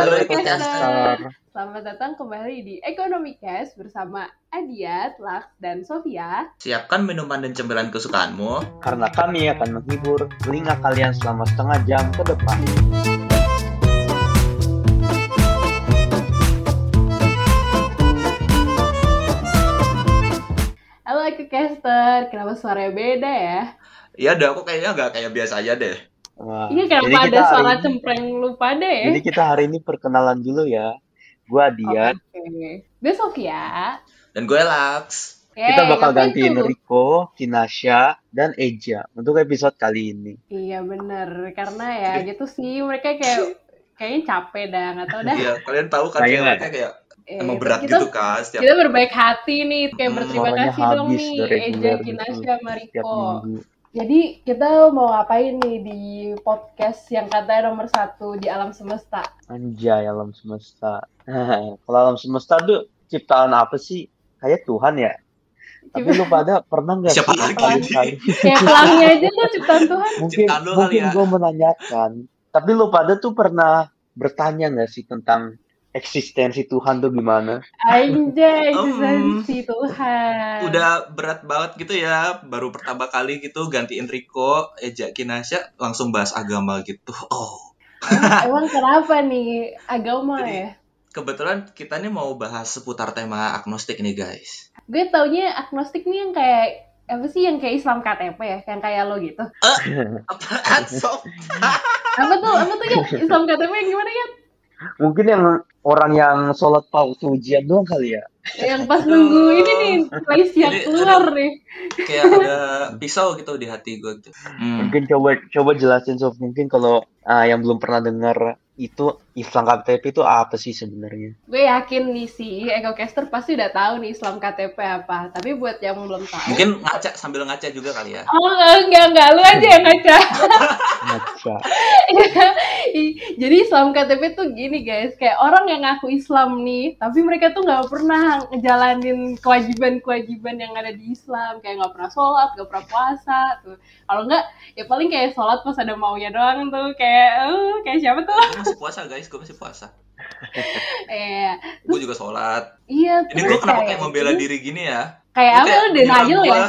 Halo, Ekocaster. Selamat datang kembali di Ekonomi Cash bersama Adiat, Laks, dan Sofia. Siapkan minuman dan cemilan kesukaanmu. Karena kami akan menghibur telinga kalian selama setengah jam ke depan. Halo Ekocaster, kenapa suaranya beda ya? Iya deh, aku kayaknya nggak kayak biasa aja deh. Wah, Iya, jadi kenapa ada hari suara ini- cempreng lupa deh ya? Jadi kita hari ini perkenalan dulu ya. Gua Dian. Oke. Gue Sofia. Dan gue Laks. Oke, kita bakal gantiin tuh? Riko, Kinasha, dan Eja untuk episode kali ini. Iya bener, karena ya gitu sih mereka kayak kayaknya capek dah, nggak tau dah. Iya, kalian tahu kan Kayaknya. ceweknya kayak Eh, emang berat kita, gitu kan setiap Kita berbaik hati nih, kayak Hmm, berterima kasih dong nih Eja, Kinasha, Mariko. Jadi kita mau ngapain nih di podcast yang katanya nomor satu di alam semesta? Anjay, alam semesta. Kalau alam semesta tuh ciptaan apa sih? Kayak Tuhan ya. Tapi lu pada pernah nggak Siapa lagi? Kayak pelangnya aja tuh ciptaan Tuhan. mungkin Ciptaan mungkin ya. gue menanyakan tapi lu pada tuh pernah bertanya nggak sih tentang eksistensi Tuhan tuh gimana Anjay, Um, eksistensi Tuhan. udah berat banget gitu ya. Baru pertama kali gitu gantiin Riko, Eja Kinasha langsung bahas agama gitu. Oh. Emang kenapa nih agama Jadi- ya? Kebetulan kita nih mau bahas seputar tema agnostik nih guys. Gue taunya agnostik nih yang kayak apa sih yang kayak Islam KTP ya, yang kayak lo gitu. Apaan sob? Apa tuh? Apa tuh ya? Islam KTP yang gimana ya? Mungkin yang orang yang sholat waktu ujian doang kali ya Yang pas nunggu ini nih, lagi siap Jadi keluar nih. Kayak ada pisau gitu di hati gue gitu. Hmm. mungkin coba coba jelasin Sof mungkin kalau ah, yang belum pernah dengar itu Islam KTP itu apa sih sebenarnya Gue yakin nih si Egocaster pasti udah tahu nih Islam KTP apa. Tapi buat yang belum tahu. Mungkin ngaca sambil ngaca juga kali ya. Oh enggak enggak lu aja yang ngaca. Ngaca. Jadi Islam KTP tuh gini guys, kayak orang yang ngaku Islam nih, tapi mereka tuh nggak pernah ngejalanin kewajiban-kewajiban yang ada di Islam, kayak nggak pernah sholat, nggak pernah puasa tuh. Kalau nggak, ya paling kayak sholat pas ada maunya doang tuh, kayak eh, kayak siapa tuh? Gue masih puasa guys, gue masih puasa. Eh, Gue juga sholat. iya. Ini gue kenapa kayak membela diri gini ya? Kayak apa lu denial ya?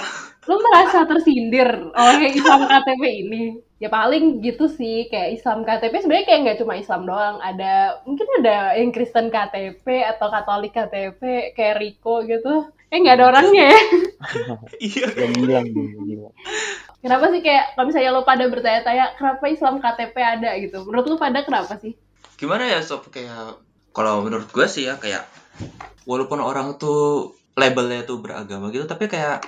lu merasa tersindir oleh Islam KTP ini? Ya paling gitu sih, kayak Islam KTP sebenarnya kayak nggak cuma Islam doang, ada mungkin ada yang Kristen KTP atau Katolik KTP kayak Riko gitu. Eh nggak ada orangnya ya. Iya. yang bilang. Kenapa sih kayak kalau misalnya lo pada bertanya-tanya kenapa Islam KTP ada gitu? Menurut lu pada kenapa sih? Gimana ya sob kayak kalau menurut gue sih ya kayak walaupun orang tuh labelnya tuh beragama gitu, tapi kayak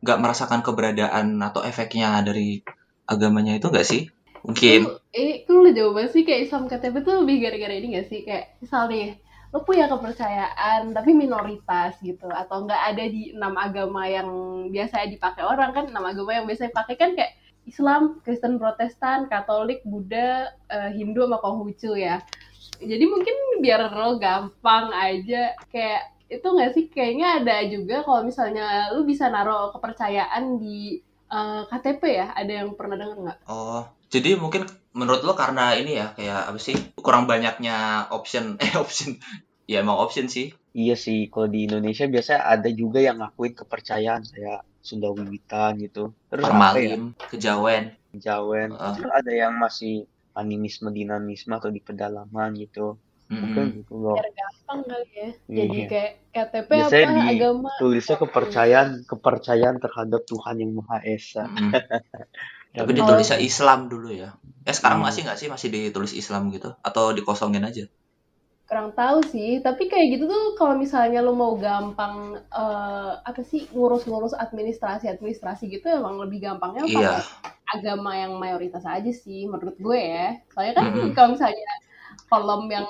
nggak merasakan keberadaan atau efeknya dari agamanya itu nggak sih? Mungkin. Eh, lu jauh banget sih kayak Islam KTP tuh lebih gara-gara ini gak sih? Kayak misal nih, lu punya kepercayaan tapi minoritas gitu atau nggak ada di enam agama yang biasanya dipakai orang kan enam agama yang biasanya dipakai kan kayak Islam, Kristen, Protestan, Katolik, Buddha, eh, Hindu sama Konghucu ya. Jadi mungkin biar lo gampang aja kayak itu nggak sih kayaknya ada juga kalau misalnya lu bisa naruh kepercayaan di eh, KTP ya. Ada yang pernah denger nggak? Oh, jadi mungkin menurut lo karena ini ya kayak apa sih? Kurang banyaknya option eh option. Ya emang option sih. Iya sih, kalau di Indonesia biasanya ada juga yang ngakuin kepercayaan kayak Sunda Wiwitan gitu. Terus apa ya? Permalim, kejawen. Jawen. Ah. Terus ada yang masih animisme dinamisme atau di pedalaman gitu. Mm-mm. gitu loh. biar gampang kali ya. Iya. Jadi kayak KTP Biasanya apa di- agama. Tulisnya kepercayaan kepercayaan terhadap Tuhan yang Maha Esa. Mm-mm. Tapi Tapi ditulisnya Islam dulu ya. Eh sekarang Hmm. masih nggak sih masih ditulis Islam gitu? Atau dikosongin aja? Kurang tahu sih, tapi kayak gitu tuh kalau misalnya lo mau gampang eh, apa sih ngurus-ngurus administrasi-administrasi gitu emang lebih gampangnya Iya. pakai agama yang mayoritas aja sih menurut gue ya. Soalnya kan Mm-mm. kalau misalnya kolom yang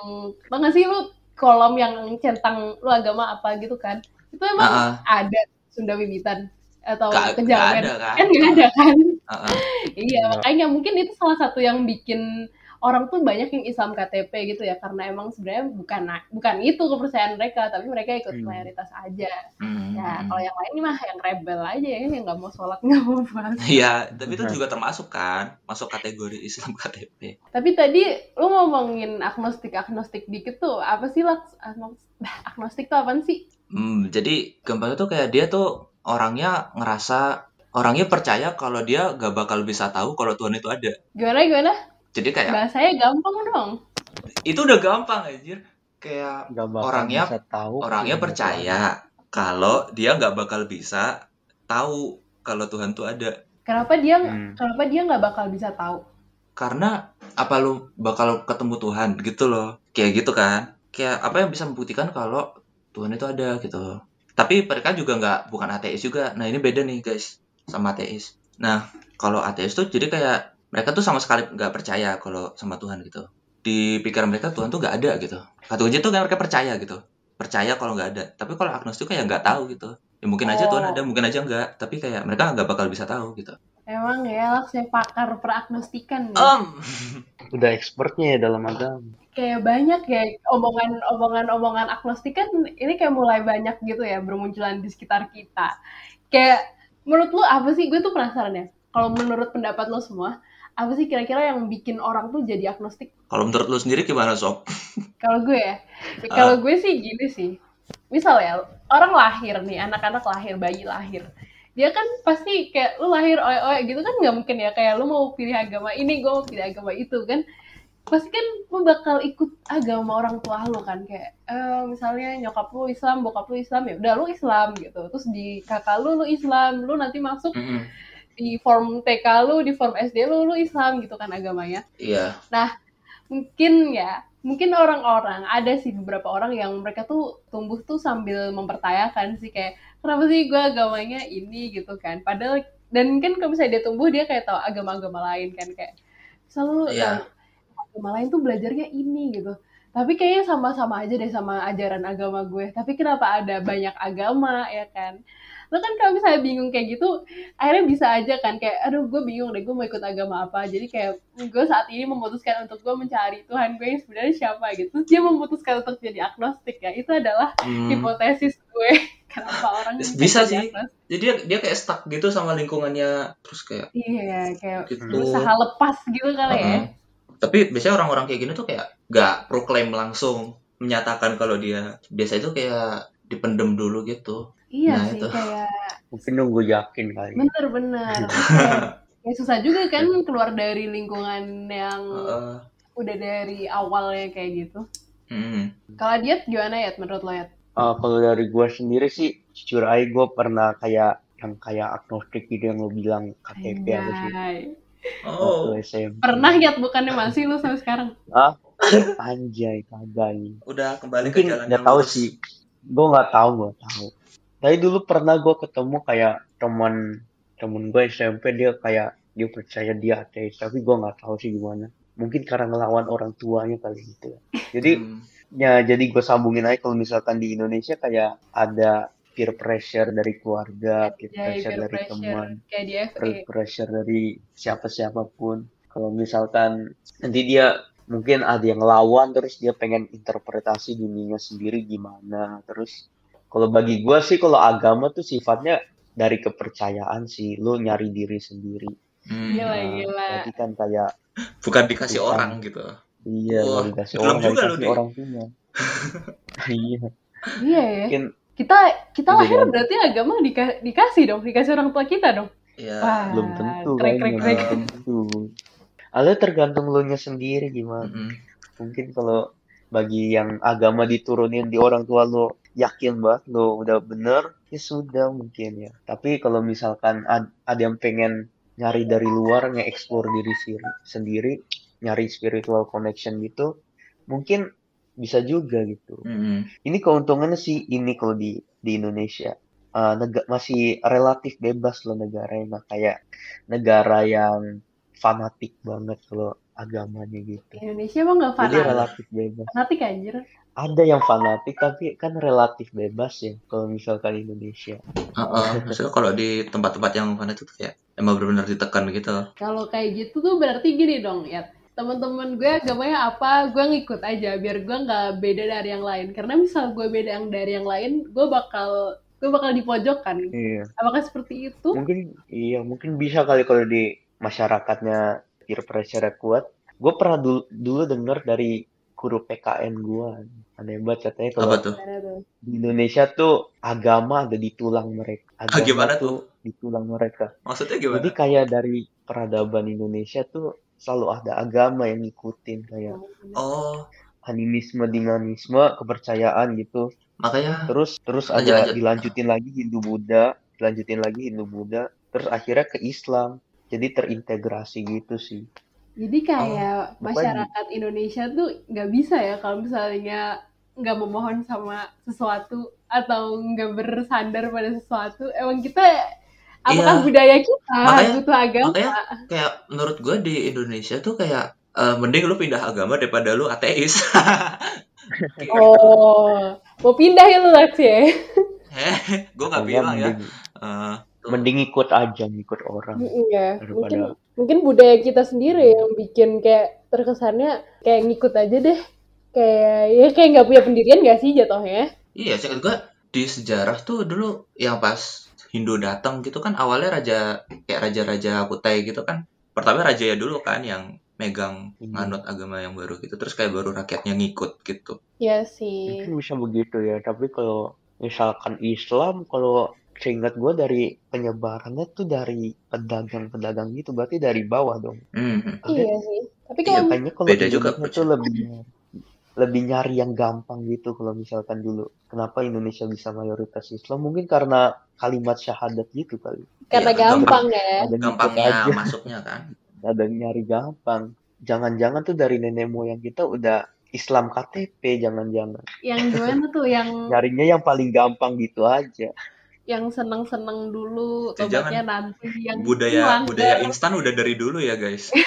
tau gak sih lu kolom yang centang lu agama apa gitu kan. Itu emang Ah, ada Sunda Wiwitan atau nggak kejawen. ada kan? Kan nggak ada kan? ah. Iya, Iya. makanya mungkin itu salah satu yang bikin orang tuh banyak yang Islam KTP gitu ya karena emang sebenarnya bukan bukan itu kepercayaan mereka tapi mereka ikut Hmm. mayoritas aja Hmm. ya kalau yang lain mah yang rebel aja ya yang nggak mau sholat nggak mau puasa Iya, tapi itu juga termasuk kan, masuk kategori Islam KTP. tapi tadi lu ngomongin agnostik agnostik dikit tuh apa sih lah agnostik tuh apaan sih Hmm, jadi gampangnya tuh kayak dia tuh orangnya ngerasa orangnya percaya kalau dia gak bakal bisa tahu kalau Tuhan itu ada. gimana gimana Jadi kayak bahasanya gampang dong itu udah gampang anjir. Kayak Gak bakal Orangnya- tahu. orangnya percaya kalau dia nggak bakal bisa tahu kalau Tuhan tuh ada. kenapa dia Hmm. kenapa dia nggak bakal bisa tahu Karena apa lu bakal ketemu Tuhan gitu loh. Kayak gitu kan. Kayak apa yang bisa membuktikan kalau Tuhan itu ada gitu. Tapi mereka juga nggak bukan ateis juga. Nah ini beda nih guys sama ateis. Nah kalau ateis tuh jadi kayak mereka tuh sama sekali nggak percaya kalau sama Tuhan gitu. Di pikiran mereka Tuhan tuh nggak ada gitu. Satu aja tuh kayak mereka percaya gitu. Percaya kalau nggak ada. Tapi kalau agnostik kayak nggak tahu gitu. Ya mungkin aja Tuhan Oh. ada, mungkin aja nggak. Tapi kayak mereka nggak bakal bisa tahu gitu. emang ya saya pakar peragnostikan nih. Om. Udah expertnya ya dalam agama. kayak banyak ya omongan omongan omongan agnostik kan ini kayak mulai banyak gitu ya bermunculan di sekitar kita kayak menurut lu apa sih gue tuh penasaran ya kalau menurut pendapat lo semua apa sih kira-kira yang bikin orang tuh jadi agnostik? Kalau menurut lu sendiri gimana sob? kalau gue ya? Kalau gue sih gini sih. Misal ya orang lahir nih anak-anak lahir bayi lahir. Dia kan pasti kayak lu lahir oe-oe gitu kan nggak mungkin ya? Kayak lu mau pilih agama ini gue mau pilih agama itu kan? Pasti kan lu bakal ikut agama orang tua lu kan? Kayak eh, misalnya nyokap lu Islam bokap lu Islam ya udah lu Islam gitu. Terus di kakak lu lu Islam. Lu nanti masuk Mm-mm. Di form TK lu di form SD lu lu Islam gitu kan agamanya. Iya. mungkin ya mungkin orang-orang ada sih beberapa orang yang mereka tuh tumbuh tuh sambil mempertanyakan sih kayak kenapa sih gue agamanya ini? gitu kan. Padahal dan kan kalau misalnya dia tumbuh dia kayak tahu agama-agama lain kan kayak selalu Iya. agama lain tuh belajarnya ini gitu. Tapi kayaknya sama-sama aja deh sama ajaran agama gue. Tapi kenapa ada banyak agama ya kan lo kan kalau misalnya bingung kayak gitu akhirnya bisa aja kan kayak aduh gue bingung deh gue mau ikut agama apa jadi kayak gue saat ini memutuskan untuk gue mencari Tuhan gue yang sebenarnya siapa gitu Terus dia memutuskan untuk jadi agnostik ya itu adalah Hmm. hipotesis gue kenapa orang Bisa sih. agnostik. Jadi dia, dia kayak stuck gitu sama lingkungannya terus kayak iya kayak gitu. berusaha lepas gitu kali ya Heeh. Tapi biasanya orang-orang kayak gini tuh kayak gak proklaim langsung menyatakan kalau dia biasa itu kayak dipendem dulu gitu. Iya Nah, sih itu. kayak Mungkin nunggu yakin kali. bener-bener Terus kayak, kayak susah juga kan keluar dari lingkungan yang Heeh. udah dari awalnya kayak gitu Hmm. kalau diet gimana ya menurut lo ya Uh, kalau dari gue sendiri sih, jujur aja gue pernah kayak yang kayak agnostik gitu yang lo bilang KTP apa sih. Oh, SMP. pernah ya bukannya masih lu sampai sekarang Ah, anjay kagak udah kembali ke Mungkin jalan nggak yang tahu sih. Gue nggak tahu, nggak tahu. Tapi dulu pernah gue ketemu kayak teman temen gue SMP dia kayak dia percaya dia ateis, tapi gue nggak tahu sih gimana. Mungkin karena ngelawan orang tuanya kali gitu. Jadi Hmm. ya jadi gue sambungin aja kalau misalkan di Indonesia kayak ada peer pressure dari keluarga, peer Jadi pressure peer dari pressure teman, peer pressure dari siapa siapa pun. Kalau misalkan nanti dia mungkin ada yang lawan terus dia pengen interpretasi dunianya sendiri gimana. Terus kalau bagi gue sih kalau agama tuh sifatnya dari kepercayaan sih, lu nyari diri sendiri. Hmm. Gila, Nah, gila. Berarti kan kayak Bukan dikasih Bukan. orang gitu. iya Wah, nggak dikasih dalam orang, juga dikasih Dik. orang punya. iya, iya ya mungkin kita kita lahir berarti agama dika- dikasih dong dikasih orang tua kita dong Iya. Wah. belum tentu krek, krek, krek. belum tentu. Ada tergantung lu nya sendiri gimana. Mm-mm. Mungkin kalau bagi yang agama diturunin di orang tua lo yakin banget lo udah bener ya sudah mungkin ya. Tapi kalau misalkan ad- ada yang pengen nyari dari luar nge-explore diri sendiri nyari spiritual connection gitu mungkin bisa juga gitu. Mm-mm. ini keuntungannya sih ini kalau di di Indonesia. Eh, nega- masih relatif bebas loh negaranya nggak kayak negara yang fanatik banget kalau agamanya gitu. Indonesia emang nggak jadi fanatik? relatif bebas. Fanatik anjir. Ada yang fanatik tapi kan relatif bebas ya kalau misalkan Indonesia. Heeh. Maksudnya kalau di tempat-tempat yang mana itu kayak emang benar-benar ditekan gitu. kalau kayak gitu tuh berarti gini dong ya. Teman-teman gue agamanya apa gue ngikut aja biar gue nggak beda dari yang lain. Karena misal gue beda yang dari yang lain gue bakal gue bakal dipojokkan Iya. apakah seperti itu? Mungkin iya, mungkin bisa kali kalau di masyarakatnya peer pressure kuat. Gue pernah dulu, dulu dengar dari guru PKN gue. Aneh banget katanya kalau tuh? Di Indonesia tuh agama ada di tulang mereka. Agama Ah, gimana tuh di tulang mereka. Maksudnya gimana? Jadi kayak dari peradaban Indonesia tuh selalu ada agama yang ngikutin kayak Oh, animisme, dinamisme, kepercayaan gitu. makanya Terus terus Lanjut, ada lanjut. dilanjutin lagi Hindu Buddha, dilanjutin lagi Hindu Buddha, terus akhirnya ke Islam. Jadi terintegrasi gitu sih. jadi kayak makanya. masyarakat Indonesia tuh nggak bisa ya kalau misalnya nggak memohon sama sesuatu atau nggak bersandar pada sesuatu emang kita apakah Iya. budaya kita Makanya- butuh agama makanya kayak menurut gue di Indonesia tuh kayak eh, mending lu pindah agama daripada lu ateis. Oh mau pindah ya lu Lex ya Heh, gue nggak Makanya bilang ya. tuh. Mending ikut aja, ngikut orang. Iya, Daripada- mungkin mungkin budaya kita sendiri yang bikin kayak terkesannya kayak ngikut aja deh. Kayak ya kayak nggak punya pendirian gak sih jatuhnya? Iya, seingat gue di sejarah tuh dulu yang pas Hindu datang gitu kan awalnya raja kayak raja-raja Kutai gitu kan. Pertama raja ya dulu kan yang megang Iya. nganut agama yang baru gitu. Terus kayak baru rakyatnya ngikut gitu. Ya sih. Mungkin bisa begitu ya, tapi kalau misalkan Islam, kalau seingat gue dari penyebarannya tuh dari pedagang-pedagang gitu, berarti dari bawah dong. Hmm. Iya sih. Tapi Iya, kalau Makanya kalau Beda juga, tuh lebih lebih nyari yang gampang gitu kalau misalkan dulu. Kenapa Indonesia bisa mayoritas Islam? Mungkin karena kalimat syahadat gitu kali. karena Iya, gampang ya. Ada Gampangnya aja, masuknya kan. ada yang nyari gampang. Jangan-jangan tuh dari nenek moyang kita udah Islam KTP, jangan-jangan. Yang gimana tuh yang Nyarinya yang paling gampang gitu aja. Yang seneng-seneng dulu, Jangan- tobatnya nanti yang Budaya langgar. budaya instan udah dari dulu ya guys.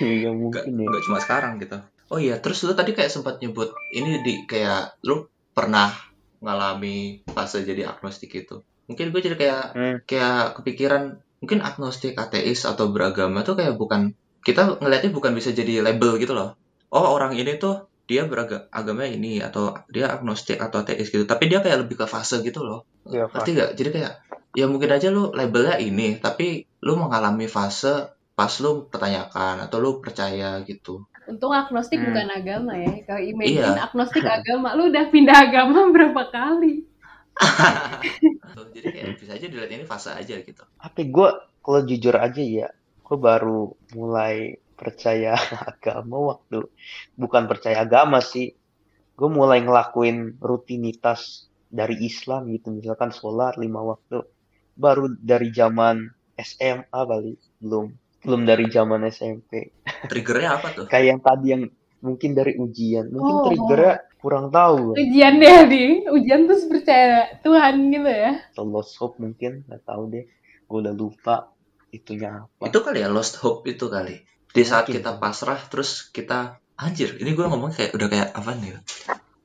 Iya Nggak, mungkin ya. nggak cuma sekarang gitu. Oh iya, terus lu tadi kayak sempat nyebut ini di kayak lu pernah ngalami fase jadi agnostik itu. Mungkin gue jadi kayak Hmm. kayak kepikiran mungkin agnostik, ateis atau beragama tuh kayak bukan kita ngelihatnya bukan bisa jadi label gitu loh. Oh orang ini tuh dia beragama ini atau dia agnostik atau ateis gitu. Tapi dia kayak lebih ke fase gitu loh. Iya, Ngerti gak? Jadi kayak ya mungkin aja lu labelnya ini, tapi lu mengalami fase pas lu pertanyakan atau lu percaya gitu. Untung agnostik Hmm. bukan agama ya. Kalau imagine Iya. agnostik agama, lu udah pindah agama berapa kali? Jadi kayak bisa aja dilihat ini fase aja gitu. Tapi gue kalau jujur aja ya, gue baru mulai percaya agama waktu bukan percaya agama sih. Gue mulai ngelakuin rutinitas dari Islam gitu, misalkan sholat lima waktu. Baru dari zaman SMA kali, belum belum dari zaman SMP. Triggernya apa tuh? Kayak yang tadi yang mungkin dari ujian, mungkin Oh. triggernya kurang tahu. Ujian deh, di Ujian terus percaya Tuhan gitu ya. Atau lost hope mungkin, nggak tahu deh. Gue udah lupa itunya apa. Itu kali ya lost hope itu kali. Di saat Mungkin. kita pasrah terus kita anjir, ini gue ngomong kayak udah kayak apa nih?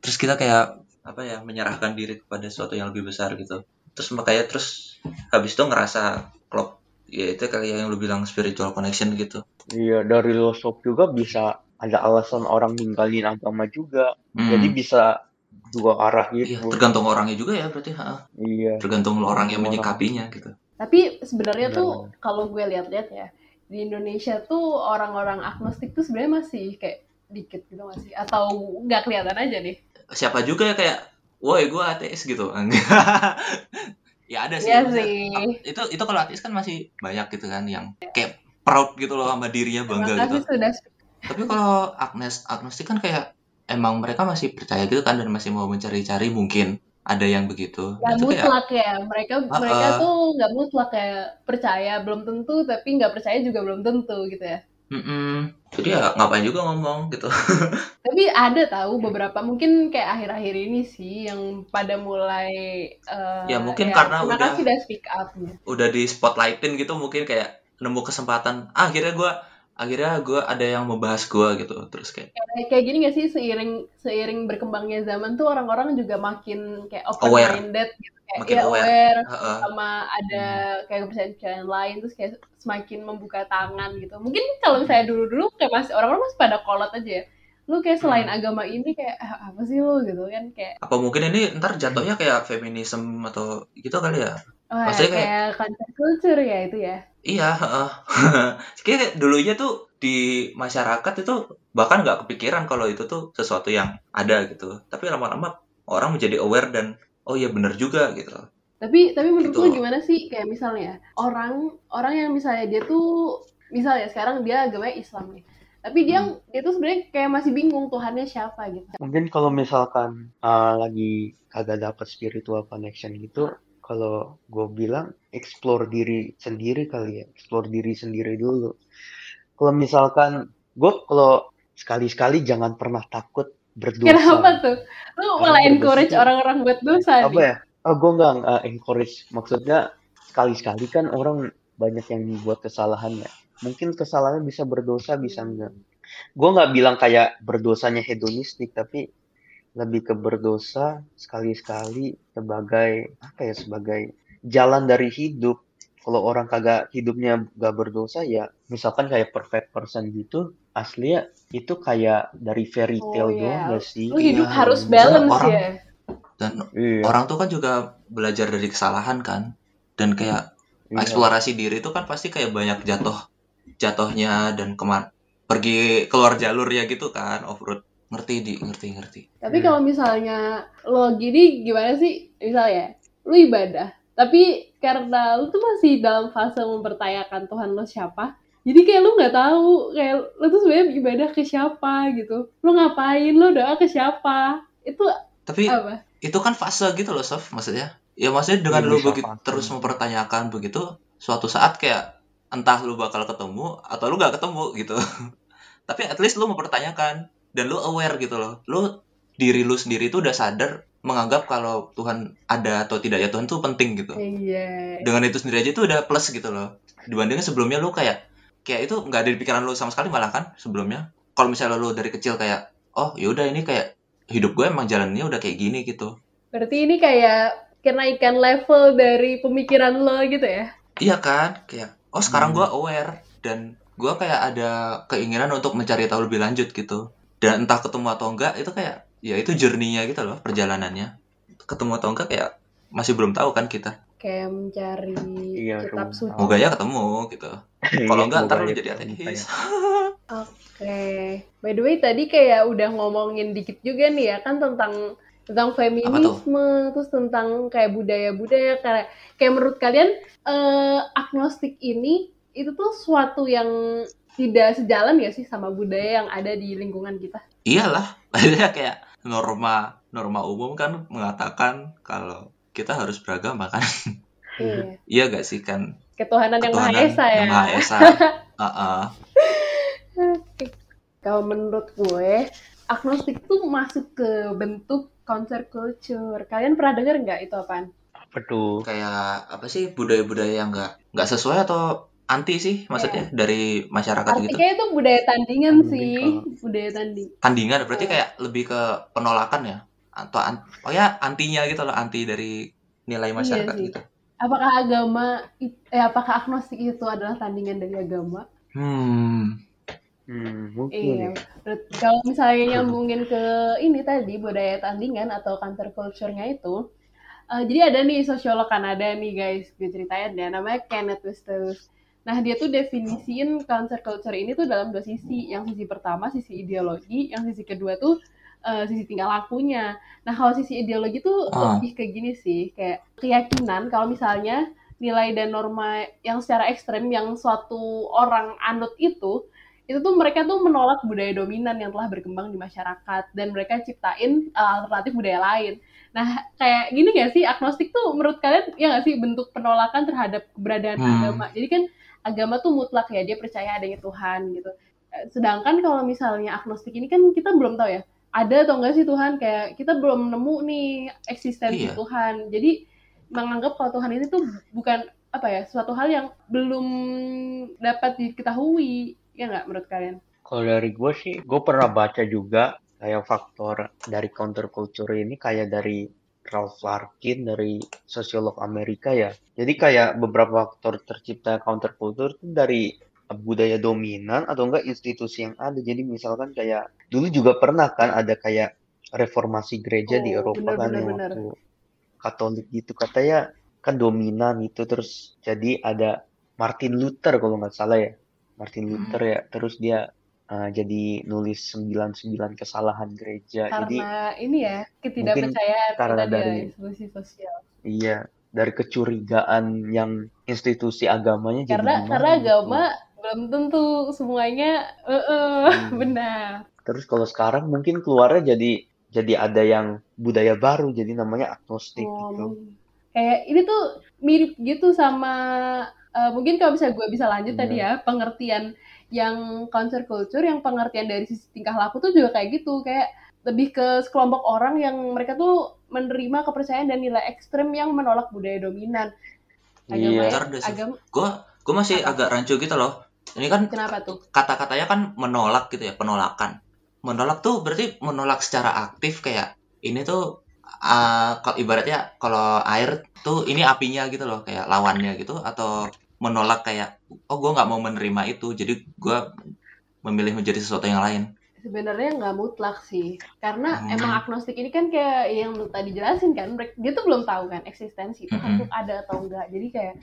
Terus kita kayak apa ya menyerahkan diri kepada sesuatu yang lebih besar gitu. Terus makanya terus habis itu ngerasa klop ya itu kali yang lu bilang spiritual connection gitu. Iya, dari lost hope juga bisa ada alasan orang ninggalin agama juga. Hmm. Jadi bisa dua arah Iya, gitu. tergantung orangnya juga ya berarti. ha. Iya. Tergantung orang yang menyikapinya gitu. Tapi sebenarnya Benar, tuh kalau gue lihat-lihat ya di Indonesia tuh orang-orang agnostik tuh sebenarnya masih kayak dikit gitu masih atau nggak kelihatan aja nih. Siapa juga ya kayak, woi gue ateis gitu. ya ada sih. Maksudnya, sih. Itu itu kalau ateis kan masih banyak gitu kan yang kayak proud gitu loh sama dirinya bangga gitu. sudah Tapi kalau agnes agnostik kan kayak emang mereka masih percaya gitu kan dan masih mau mencari-cari mungkin ada yang begitu. nggak Itu kayak mutlak ya. Mereka Ah, mereka tuh nggak mutlak kayak percaya belum tentu tapi nggak percaya juga belum tentu gitu ya. mm-mm. Jadi ya ngapain juga ngomong gitu. Tapi ada tahu beberapa mungkin kayak akhir-akhir ini sih yang pada mulai eh, Ya, mungkin karena terima udah- udah speak up ya. Udah di spotlightin gitu mungkin kayak nemu kesempatan. Ah, akhirnya gue akhirnya gue ada yang membahas gue gitu terus kayak kayak, gini gak sih seiring seiring berkembangnya zaman tuh orang-orang juga makin kayak open Aware. minded gitu kayak Makin ya aware. aware Heeh. sama ada kayak kepercayaan lain terus kayak semakin membuka tangan gitu mungkin kalau misalnya dulu-dulu kayak masih orang-orang masih pada kolot aja ya lu kayak selain Hmm. agama ini kayak "Ah, apa sih lu gitu kan kayak apa mungkin ini ntar jatuhnya kayak feminisme atau gitu kali ya wah Maksudnya kayak, kayak- counter culture ya itu ya iya heeh. kayak dulunya tuh di masyarakat itu bahkan nggak kepikiran kalau itu tuh sesuatu yang ada gitu tapi lama-lama orang menjadi aware dan oh iya bener juga gitu Tapi tapi menurut Gitu. lu gimana sih kayak misalnya orang orang yang misalnya dia tuh misalnya sekarang dia agamanya Islam nih. Tapi dia Hmm. dia tuh sebenarnya kayak masih bingung Tuhannya siapa gitu. Mungkin kalau misalkan uh, lagi kagak dapet spiritual connection gitu, kalau gue bilang explore diri sendiri kali ya, explore diri sendiri dulu. Kalau misalkan gue kalau sekali-sekali jangan pernah takut berdosa. Kenapa tuh? Lu malah encourage orang-orang buat dosa Apa nih. ya? Oh, gue nggak uh, encourage. Maksudnya sekali-sekali kan orang banyak yang buat kesalahan ya. Mungkin kesalahannya bisa berdosa, bisa enggak. Gue nggak bilang kayak berdosanya hedonistik, tapi lebih ke berdosa sekali-sekali sebagai apa ya? Sebagai jalan dari hidup. Kalau orang kagak hidupnya gak berdosa ya, misalkan kayak perfect person gitu, aslinya itu kayak dari fairy Oh, tale iya. doang gak sih? Lu hidup Iya, harus balance orang- ya. dan Iya, orang tuh kan juga belajar dari kesalahan kan dan kayak iya. eksplorasi diri itu kan pasti kayak banyak jatuh jatuhnya dan kemar pergi keluar jalur ya gitu kan off road ngerti di ngerti ngerti Tapi Hmm. kalau misalnya lo gini gimana sih? Misalnya lu ibadah, tapi karena lu tuh masih dalam fase mempertanyakan Tuhan lo siapa, jadi kayak lu nggak tahu kayak lu tuh sebenarnya ibadah ke siapa gitu. Lu ngapain? Lu doa ke siapa? Itu tapi apa? itu kan fase gitu loh Sof maksudnya ya maksudnya dengan Iya, lu begitu terus mempertanyakan begitu suatu saat kayak entah lu bakal ketemu atau lu gak ketemu gitu tapi at least lu mempertanyakan dan lu aware gitu loh. Lu diri lu sendiri tuh udah sadar menganggap kalau Tuhan ada atau tidak ya Tuhan tuh penting gitu. Iya. dengan itu sendiri aja itu udah plus gitu loh. Dibandingin sebelumnya lu kayak kayak itu nggak ada di pikiran lu sama sekali malah kan sebelumnya. Kalau misalnya lu dari kecil kayak oh yaudah ini kayak hidup gue emang jalannya udah kayak gini gitu. Berarti ini kayak kenaikan level dari pemikiran lo gitu ya? iya kan? Kayak oh sekarang Hmm. gue aware dan gue kayak ada keinginan untuk mencari tahu lebih lanjut gitu dan entah ketemu atau enggak itu kayak ya itu journey-nya gitu loh perjalanannya. Ketemu atau enggak kayak masih belum tahu kan kita. Kayak mencari Iya, kitab suci. moga ya ketemu gitu. Kalau enggak ntar semoga lu ya jadi ateis. Oke, by the way tadi kayak udah ngomongin dikit juga nih ya kan tentang tentang feminisme, terus tentang kayak budaya-budaya. Kayak kayak menurut kalian eh, agnostik ini itu tuh suatu yang tidak sejalan ya sih sama budaya yang ada di lingkungan kita? iyalah kayak norma norma umum kan mengatakan kalau kita harus beragama kan Iya. iya gak sih kan Ketuhanan yang Maha Ketuhanan Esa ya. yang Maha Esa Heeh. Kalau menurut gue, agnostik tuh masuk ke bentuk counter culture. Kalian pernah denger nggak itu apaan? Apa tuh? kayak apa sih budaya-budaya yang nggak nggak sesuai atau anti sih maksudnya dari masyarakat gitu Artinya itu budaya tandingan Tanding, sih, kalau- budaya tanding. tandingan berarti Iya. kayak lebih ke penolakan ya atau an- oh ya antinya gitu loh anti dari nilai masyarakat sih. gitu Apakah agama, eh apakah agnostik itu adalah tandingan dari agama? hmm Hmm, mungkin Iya. ya. Kalau misalnya nyambungin ke ini tadi budaya tandingan atau counter culture-nya itu, eh, jadi ada nih sosiolog Kanada nih guys, gue ceritain ya, namanya Kenneth Westeros. Nah dia tuh definisiin counter culture ini tuh dalam dua sisi. Yang sisi pertama sisi ideologi, yang sisi kedua tuh eh, sisi tingkah lakunya. Nah kalau sisi ideologi tuh Ah. lebih ke gini sih, kayak keyakinan kalau misalnya nilai dan norma yang secara ekstrem yang suatu orang anut itu itu tuh mereka tuh menolak budaya dominan yang telah berkembang di masyarakat dan mereka ciptain uh, alternatif budaya lain. Nah, kayak gini gak sih agnostik tuh menurut kalian ya gak sih bentuk penolakan terhadap keberadaan Hmm. agama. Jadi kan agama tuh mutlak ya, dia percaya adanya Tuhan gitu. Eh, Sedangkan kalau misalnya agnostik ini kan kita belum tahu ya, ada atau enggak sih Tuhan kayak kita belum nemu nih eksistensi Iya. Tuhan. Jadi menganggap kalau Tuhan ini tuh bukan apa ya, suatu hal yang belum dapat diketahui Ya nggak menurut kalian? Kalau dari gue sih, gue pernah baca juga kayak faktor dari counterculture ini kayak dari Ralph Larkin dari sosiolog Amerika ya. Jadi kayak beberapa faktor tercipta counterculture itu dari budaya dominan atau enggak institusi yang ada. Jadi misalkan kayak dulu juga pernah kan ada kayak reformasi gereja di Oh, Eropa bener, kan bener, yang bener. waktu Katolik gitu katanya kan dominan itu terus jadi ada Martin Luther kalau nggak salah ya. Martin Luther ya. Terus dia uh, jadi nulis 99 kesalahan gereja. Jadi Karena ini ya ketidakpercayaan karena dari- institusi sosial. Iya, dari kecurigaan yang institusi agamanya jadi Karena gimana karena gitu. agama belum tentu semuanya eh, eh, Hmm. benar. Terus kalau sekarang mungkin keluarnya jadi jadi ada yang budaya baru, jadi namanya agnostik Oh, gitu. Kayak ini tuh mirip gitu sama eh, mungkin kalau bisa gue bisa lanjut Iya. tadi ya pengertian yang counterculture yang pengertian dari sisi tingkah laku tuh juga kayak gitu kayak lebih ke sekelompok orang yang mereka tuh menerima kepercayaan dan nilai ekstrem yang menolak budaya dominan agama Iya. ya, agama Gue gue masih Apa? agak rancu gitu loh. Ini kan kenapa tuh kata-katanya kan menolak gitu ya, penolakan. Menolak tuh berarti menolak secara aktif kayak ini tuh uh, kalau ibaratnya kalau air tuh ini apinya gitu loh, kayak lawannya gitu atau menolak kayak oh gue nggak mau menerima itu, jadi gue memilih menjadi sesuatu yang lain. sebenarnya nggak mutlak sih karena Hmm. emang agnostik ini kan kayak yang tadi jelasin kan dia tuh belum tahu kan eksistensi Mm-mm. tuh ada atau enggak jadi kayak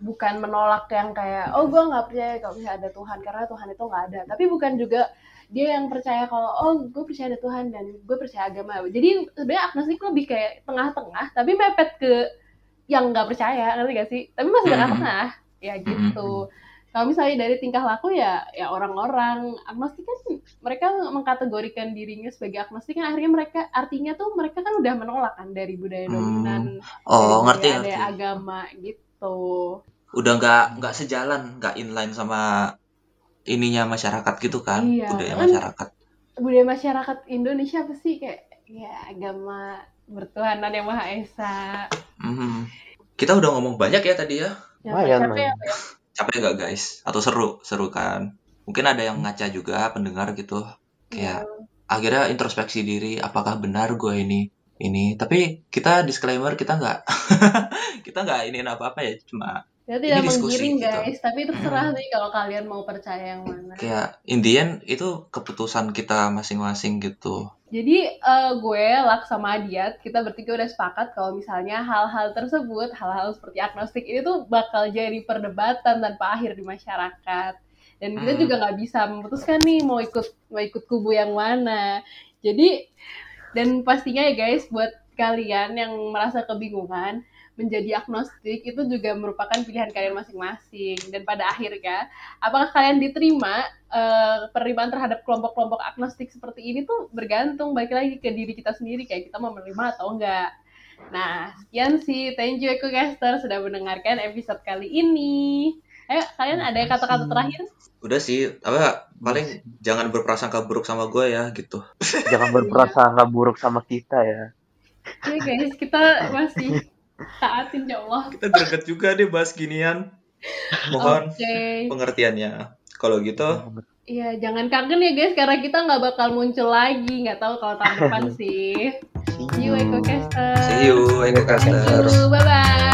bukan menolak yang kayak oh gue nggak percaya kalau misalnya ada Tuhan karena Tuhan itu nggak ada tapi bukan juga dia yang percaya kalau oh gue percaya ada Tuhan dan gue percaya agama jadi sebenarnya agnostik lebih kayak tengah-tengah tapi mepet ke yang nggak percaya ngerti gak sih tapi masih Mm-mm. tengah-tengah ya gitu kalau misalnya dari tingkah laku ya ya orang-orang agnostik kan mereka mengkategorikan dirinya sebagai agnostik kan akhirnya mereka artinya tuh mereka kan udah menolak kan dari budaya Hmm. dominan Oh dari ngerti budaya ngerti. agama gitu Udah nggak nggak sejalan, nggak inline sama ininya masyarakat gitu kan, Iya, budaya kan- masyarakat. budaya masyarakat Indonesia apa sih kayak ya agama bertuhanan yang maha esa Mhm. Kita udah ngomong banyak ya tadi ya. Lumayan, capek ya? Capek nggak guys? Atau seru? Seru kan? Mungkin ada yang ngaca juga pendengar gitu. Kayak akhirnya introspeksi diri, apakah benar gue ini ini? Tapi kita disclaimer kita nggak kita nggak ini apa apa ya, cuma Ya, Ini tidak diskusi menggiring gitu. guys, tapi terserah sih kalau kalian mau percaya yang mana. kayak in the end itu keputusan kita masing-masing gitu. Jadi eh, gue, Lak sama Adiat, kita bertiga udah sepakat kalau misalnya hal-hal tersebut, hal-hal seperti agnostik ini tuh bakal jadi perdebatan tanpa akhir di masyarakat. Dan kita Hmm. juga nggak bisa memutuskan nih mau ikut mau ikut kubu yang mana. Jadi dan pastinya ya guys, buat kalian yang merasa kebingungan, menjadi agnostik itu juga merupakan pilihan kalian masing-masing. Dan pada akhirnya, apakah kalian diterima eh, penerimaan terhadap kelompok-kelompok agnostik seperti ini tuh bergantung balik lagi ke diri kita sendiri kayak kita mau menerima atau enggak. Nah, sekian sih. Thank you EcoCaster sudah mendengarkan episode kali ini. Ayo, kalian ada kata-kata terakhir? Udah sih, apa paling jangan berprasangka buruk sama gue ya gitu. Jangan berprasangka buruk sama kita ya. Ya guys, kita masih taatin ya Allah. Kita greget juga deh bahas ginian. Mohon Oke. pengertiannya. Kalau gitu, Iya, jangan kangen ya guys, karena kita nggak bakal muncul lagi. Nggak tahu kalau tahun depan sih. See you, EcoCaster. see you, Thank EcoCaster. you, bye-bye.